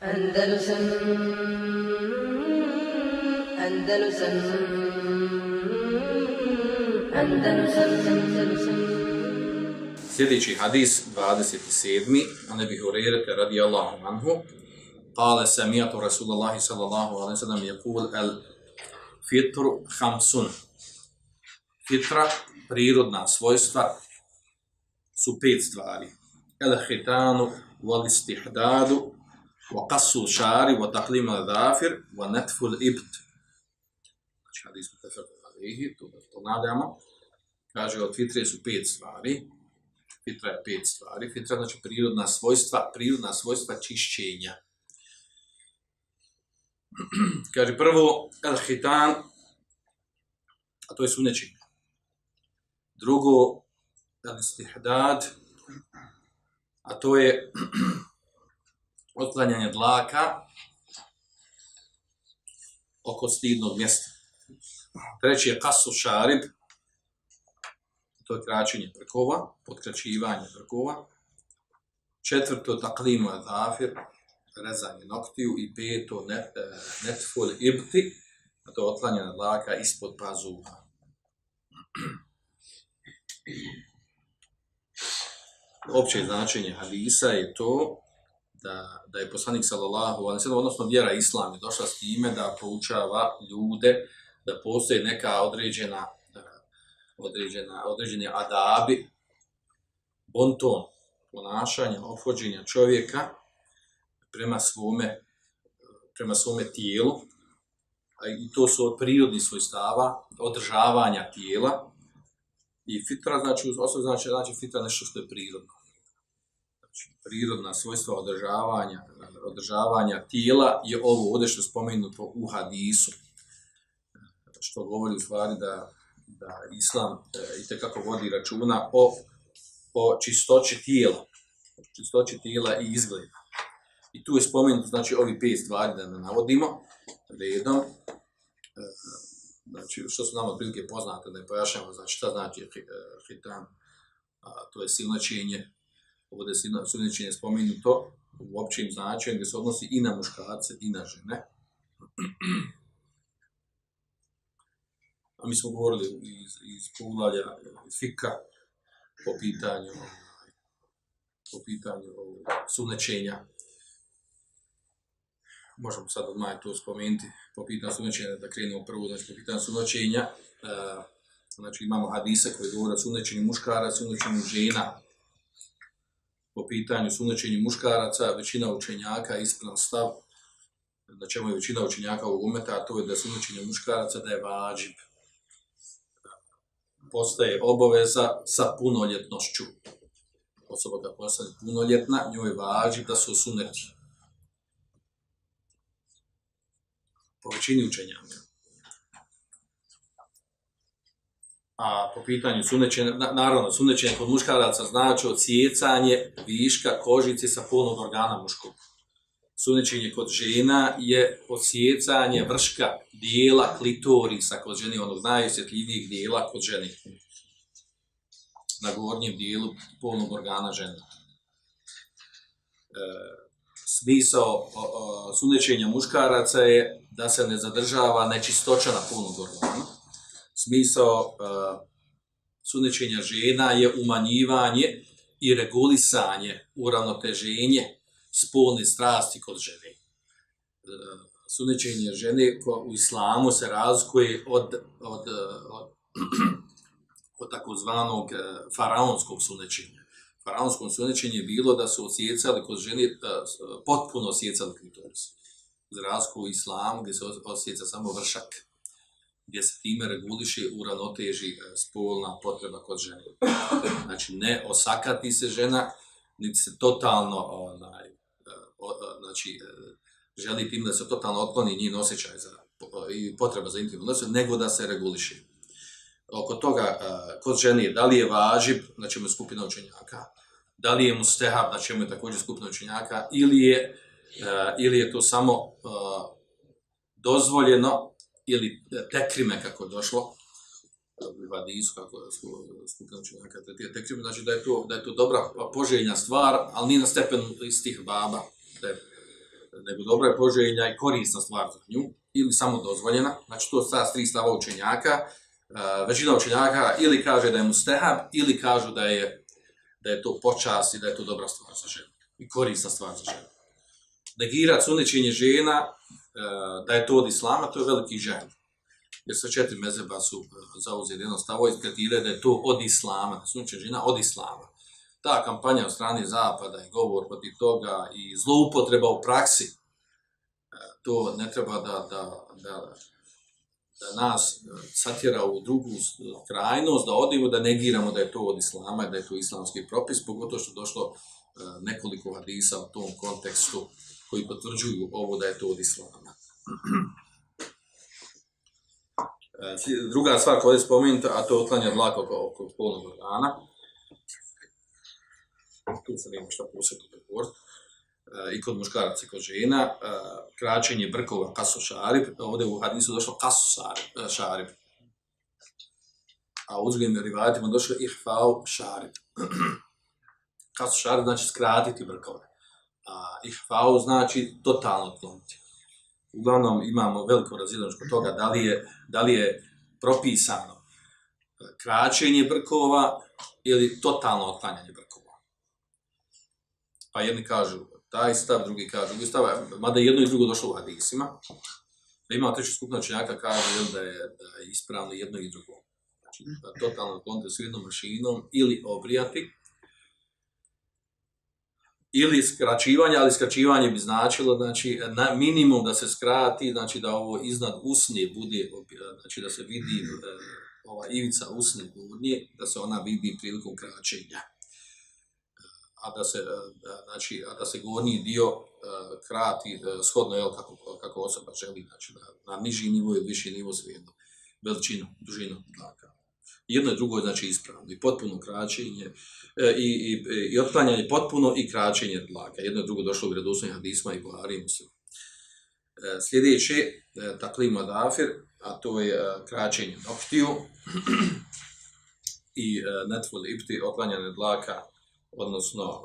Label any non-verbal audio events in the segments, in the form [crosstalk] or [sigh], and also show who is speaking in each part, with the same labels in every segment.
Speaker 1: Andalusam Andalusam Andalusam Andalusam
Speaker 2: Sljedeći hadis, 27. A nebi Hurerete radijallahu anhu, قال سمعت رسول الله صلى الله عليه وسلم يقول الفطر خمسون fitra, prirodna svojstva, su pet stvari. El hitanu, wal istihdadu, وقص الشعر وتقليم الظافر ونتف الابط dhafir, wa netful ibt. Znači, hadis mu alihi, to ponavljamo. Kaže, od fitre su pet stvari. Fitra je pet stvari. Fitra znači prirodna svojstva, prirodna svojstva čišćenja. [clears throat] Kaže, prvo, el hitan, a to je sunečenje. Drugo, al-istihdad, a to je [clears throat] otklanjanje dlaka oko stidnog mjesta. Treći je kasu šarib, to je kraćenje prkova, podkraćivanje prkova. Četvrto, taklimu zafir, rezanje noktiju. I peto, net, e, netful ibti, a to je otklanjanje dlaka ispod pazuha. Opće značenje hadisa je to da, da je poslanik sallallahu alejhi ve odnosno vjera islam je došla s time da poučava ljude da postoje neka određena određena određeni adabi bonton ponašanja ophođenja čovjeka prema svome prema svome tijelu a i to su od prirodni svojstava održavanja tijela I fitra znači, osnovno znači, znači fitra nešto što je prirodno. Znači, prirodna svojstva održavanja, održavanja tijela je ovo ovdje što je spomenuto u hadisu. Što govori u stvari da, da islam eh, e, i tekako vodi računa o, o čistoći tijela. Čistoći tijela i izgleda. I tu je spomenuto, znači, ovi pet stvari da ne navodimo redom. E, znači, što su nama prilike poznate, da ne pojašnjamo, znači, šta znači e, hitan, a, to je silnačenje, ovdje je spomenuto u općim značajem, gdje se odnosi i na muškarce i na žene. A mi smo govorili iz, iz poglavlja, eh, fika, po pitanju, po pitanju eh, sunečenja, možemo sad odmah to spomenuti, po pitanju sunećenja, da krenemo prvo, znači po pitanju sunećenja, uh, eh, znači imamo hadise koji govore o sunećenju muškara, sunećenju žena, po pitanju sunećenju muškaraca, većina učenjaka ispravan stav, na čemu je većina učenjaka ovog umeta, a to je da sunačenje muškaraca da je vađib, postaje obaveza sa punoljetnošću. Osoba da postane punoljetna, njoj je vađib da su suneti. po većini učenjaka. A po pitanju sunećenja, naravno, sunećenje kod muškaraca znači odsjecanje viška kožice sa polnog organa muškog. Sunećenje kod žena je odsjecanje vrška dijela klitorisa kod žene, onog najosjetljivijih dijela kod žene. Na gornjem dijelu polnog organa žene. E, smisao sunećenja muškaraca je da se ne zadržava nečistoća na polnog organa. Smisao uh, sunećenja žena je umanjivanje i regulisanje, uravnoteženje spolne strasti kod žene. Uh, sunećenje žene ko u islamu se razlikuje od, od, e, od, [clears throat] od takozvanog faraonskog sunećenja faraonskom sunećenju je bilo da su osjecali kod žene, potpuno osjecali klitoris. Za razliku u islamu gdje se osjeca samo vršak, gdje se time reguliše u e, spolna potreba kod žene. Znači, ne osakati se žena, niti se totalno, onaj, e, e, znači, e, želi tim da se totalno otkloni njen osjećaj za, i potreba za intimnu nosu, nego da se reguliše. Oko toga, kod žene, da li je važib, znači je skupina učenjaka, da li je mu stehab, znači je također skupina učenjaka, ili je, ili je to samo dozvoljeno, ili e, tekrime kako je došlo, e, u hadisu kako je skupina učenjaka, tekrime, znači da je, to, da je to dobra poželjna stvar, ali nije na stepenu istih baba, da je nego dobra je poželjna i korisna stvar za nju, ili samo dozvoljena, znači to sa tri stava učenjaka, e, većina učenjaka ili kaže da je mustehab, ili kažu da je, da je to počast i da je to dobra stvar za ženu, i korisna stvar za ženu. Negirat sunećenje žena, E, da je to od islama, to je veliki žajl. Jer sa četiri mezeba su e, zauzeli jedno stavo i da je to od islama, da sunećenje žena od islama ta kampanja od strane Zapada i govor protiv toga i zloupotreba u praksi, e, to ne treba da, da, da, da nas satjera u drugu krajnost, da odimo, da negiramo da je to od islama, da je to islamski propis, pogotovo što došlo nekoliko hadisa u tom kontekstu koji potvrđuju ovo da je to od islama. E, druga stvar koja je spomenuta, a to je otlanja dlaka oko, oko polnog organa, tu se nema šta posebno govoriti, e, i kod muškaraca i kod žena, e, kraćenje brkova kasu šarib, ovdje u hadisu došlo kasu šarib, a u drugim rivajatima došlo ihfau šarib. [clears throat] kasu šarib znači skratiti brkove, a ihfau znači totalno tloniti. Uglavnom imamo veliko razilaženje toga da li je, da li je propisano e, kraćenje brkova ili totalno otklanjanje brkova pa jedni kažu taj stav, drugi kažu drugi stav, mada jedno i drugo došlo u hadisima, da ima treći skupna čenjaka kaže da je, da je ispravno jedno i drugo. Znači, da totalno klonite s jednom mašinom ili obrijati, ili skraćivanje, ali skraćivanje bi značilo znači, na minimum da se skrati, znači da ovo iznad usne bude, znači da se vidi e, ova ivica usne gornje, da se ona vidi prilikom kraćenja. A da se e, znači a da se gornji dio krati shodno je kako kako osoba želi znači na, na niži nivo ili viši nivo svejedno veličinu dužinu dlaka jedno i drugo je znači ispravno i potpuno kraćenje e, i, i, i otklanjanje potpuno i kraćenje dlaka jedno i drugo došlo u vjerodostojnim hadisma i Buhari muslim e, sljedeće e, taklim adafir a to je e, kraćenje noktiju i e, netvul ipti otklanjanje dlaka odnosno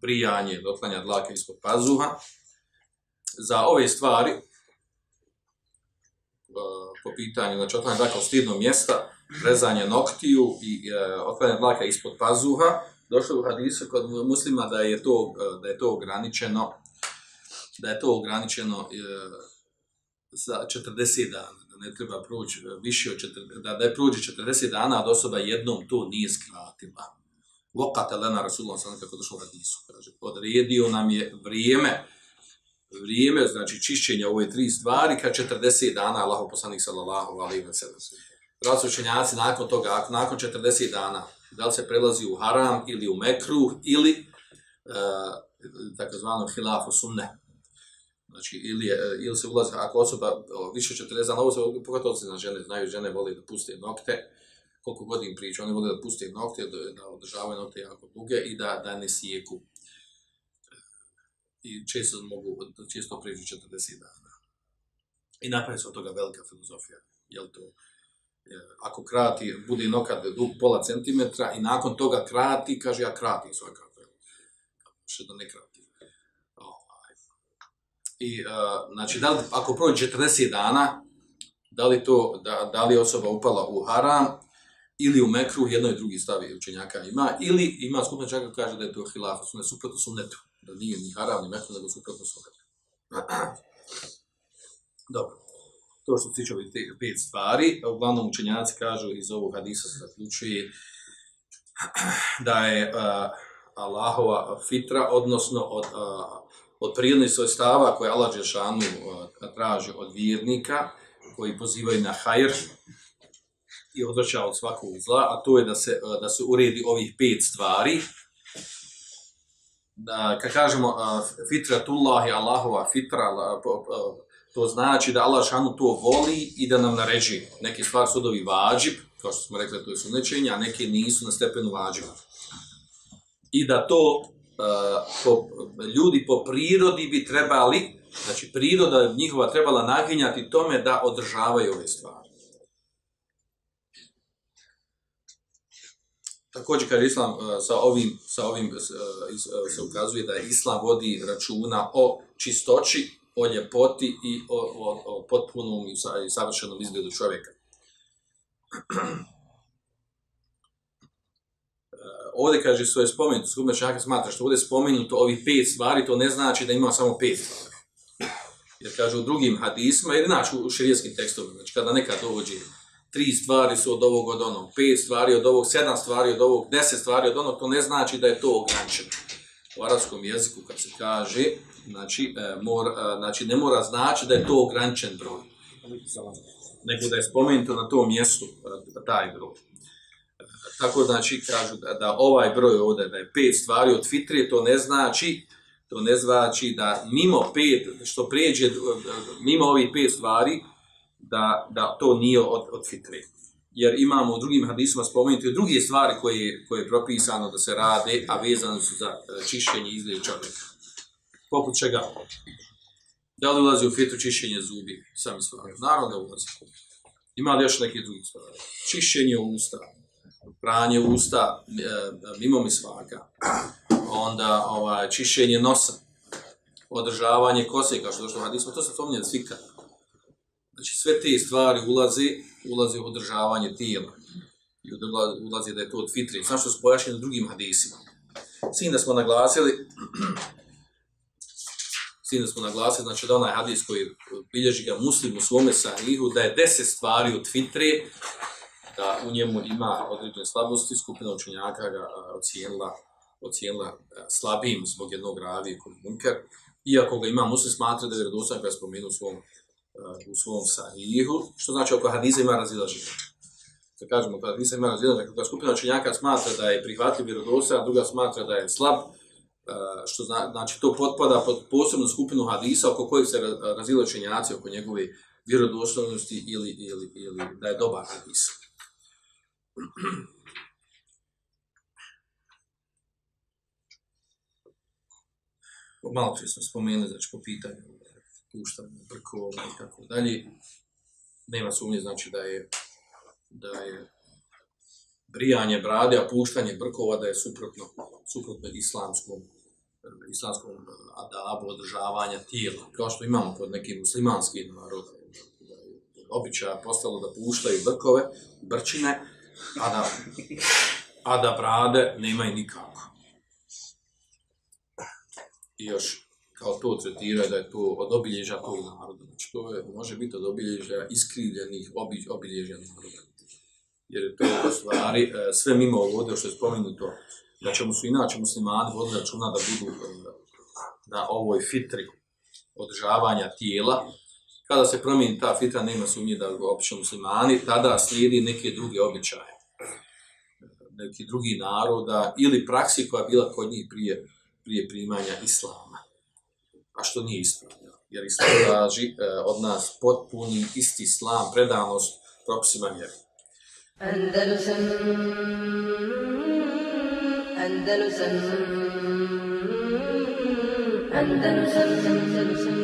Speaker 2: prijanje, brijanje, dotlanja dlake ispod pazuha. Za ove stvari, E, po pitanju, znači otvaranje dlaka od stidnog mjesta, rezanje noktiju i e, otvaranje dlaka ispod pazuha, došlo u hadisu kod muslima da je to, e, da je to ograničeno da je to ograničeno e, za 40 dana, da ne treba proći e, više od 40, da, da je prođe 40 dana, a osoba jednom to nije skratila. Vokate lena Rasulullah sallam kako došlo u hadisu, kaže, odredio nam je vrijeme, vrijeme, znači čišćenja ove tri stvari, kad 40 dana Allah poslanik sallallahu alaihi wa sallam. Različenjaci nakon toga, nakon 40 dana, da li se prelazi u haram ili u mekruh ili uh, takozvano hilafu sunne, Znači, ili, je, e, ili se ulazi, ako osoba više od 40 dana, ovo se pogotovo se na žene, znaju, žene vole da puste nokte, koliko godin priča, oni vole da puste nokte, da, da održavaju nokte jako duge i da, da ne sijeku. I često mogu, često pređu 40 dana. I napravi se od toga velika filozofija. Jel to, e, ako krati, bude nokat dug pola centimetra i nakon toga krati, kaže ja kratim kapel. Što da ne krati. Ovaj. I, uh, znači, da li, ako prođe 40 dana, da li, to, da, da li osoba upala u haram ili u mekru, jedno i drugi stavi učenjaka ima, ili ima skupna čaka kaže da je to hilafa, su ne suprotno sunnetu, da nije ni haram, ni mekru, nego suprotno sunnetu. [clears throat] Dobro. To što se tiče ovih pet stvari, uglavnom učenjaci kažu iz ovog hadisa se zaključuje [clears throat] da je uh, Allahova fitra, odnosno od uh, od prirodnih svojstava koje Allah Đešanu uh, traži od vjernika, koji pozivaju na hajr i odvrća od svakog zla, a to je da se, uh, da se uredi ovih pet stvari. Da, kad kažemo uh, fitratullah Allahova fitra, to znači da Allah šanu to voli i da nam naređi neke stvari sudovi vađib, kao što smo rekli, to je sunečenje, a neke nisu na stepenu vađiba. I da to po, ljudi po prirodi bi trebali, znači priroda njihova trebala naginjati tome da održavaju ove stvari. Također kad islam e, sa ovim sa ovim e, e, se ukazuje da islam vodi računa o čistoći, o ljepoti i o, o, o potpunom i, savršenom izgledu čovjeka. [clears throat] ovdje kaže što je spomenuto, skupna čaka smatra što ovdje je spomenuto ovih pet stvari, to ne znači da ima samo pet stvari. Jer kaže u drugim hadisima, jer znači u širijskim tekstovima, znači kada neka dođe tri stvari su od ovog od onog, pet stvari od ovog, sedam stvari od ovog, deset stvari od onog, to ne znači da je to ograničeno. U arabskom jeziku kad se kaže, znači, e, mor, e, znači ne mora znači da je to ograničen broj, nego da je spomenuto na tom mjestu e, taj broj. Tako znači kažu da, da ovaj broj ovdje da je pet stvari od fitrije, to ne znači to ne znači da mimo pet, što prijeđe e, e, mimo ovih pet stvari, da, da to nije od, od fitre. Jer imamo u drugim hadisima spomenuti druge stvari koje, koje je propisano da se rade, a vezane su za e, čišćenje izgleda čovjeka. Poput čega? Da li ulazi u fitru čišćenje zubi? Sam stvari. Naravno da ulazi. Ima li još neke druge stvari? Čišćenje usta, pranje usta e, mimo mi svaka, onda ovaj, čišćenje nosa, održavanje kose, kao što došlo u hadismu, to se spominje svika. Znači sve te stvari ulazi, ulazi u održavanje tijela. I ulaze ulazi da je to od fitri. Znaš što su pojašnjeni drugim hadisima. Sin da smo naglasili, [clears throat] sin da smo naglasili, znači da onaj hadis koji bilježi ga muslim u svome sahihu, da je deset stvari od fitre, da u njemu ima određene slabosti, skupina učenjaka ga ocijenila, ocijenila slabim slabijim zbog jednog ravi kod munker, iako ga ima muslim smatra da je vjerodostan kada je spomenuo u svom, u svom sahihu, što znači oko hadisa ima razilaženje. Da kažemo, oko hadisa ima razilaženje, kada skupina učenjaka smatra da je prihvatljiv vjerodostojan, a druga smatra da je slab, e, što zna, znači to potpada pod posebnu skupinu hadisa oko kojih se ra- razile učenjaci oko njegove vjerodostojnosti ili, ili, ili da je dobar hadis. [clears throat] Malo prije smo spomenuli, znači po pitanju puštanje brkova i tako dalje. Nema sumnje, znači da je da je brijanje brade, a puštanje brkova da je suprotno, suprotno islamskom islamskom e, adabu održavanja tijela, kao što imamo kod nekih muslimanskih naroda, Običaja je postalo da puštaju brkove, brčine, a da, a da brade nemaju nikako. I još kao to tretira da je to od obilježja tog naroda. Znači to je, može biti od obilježja iskrivljenih obi, obilježja naroda. Jer je to u stvari e, sve mimo ovdje što je spomenuto da ćemo su inače muslimani vodili računa da budu e, na ovoj fitri održavanja tijela. Kada se promijeni ta fitra, nema sumnje da ga opišu muslimani, tada slijedi neke druge običaje neki drugi naroda ili praksi koja bila kod njih prije, prije primanja islama. A što nije ispravno. Jer islam traži e, od nas potpuni isti islam, predanost propisima vjeri.
Speaker 1: Andalusam Andalusam Andalusam Andalusam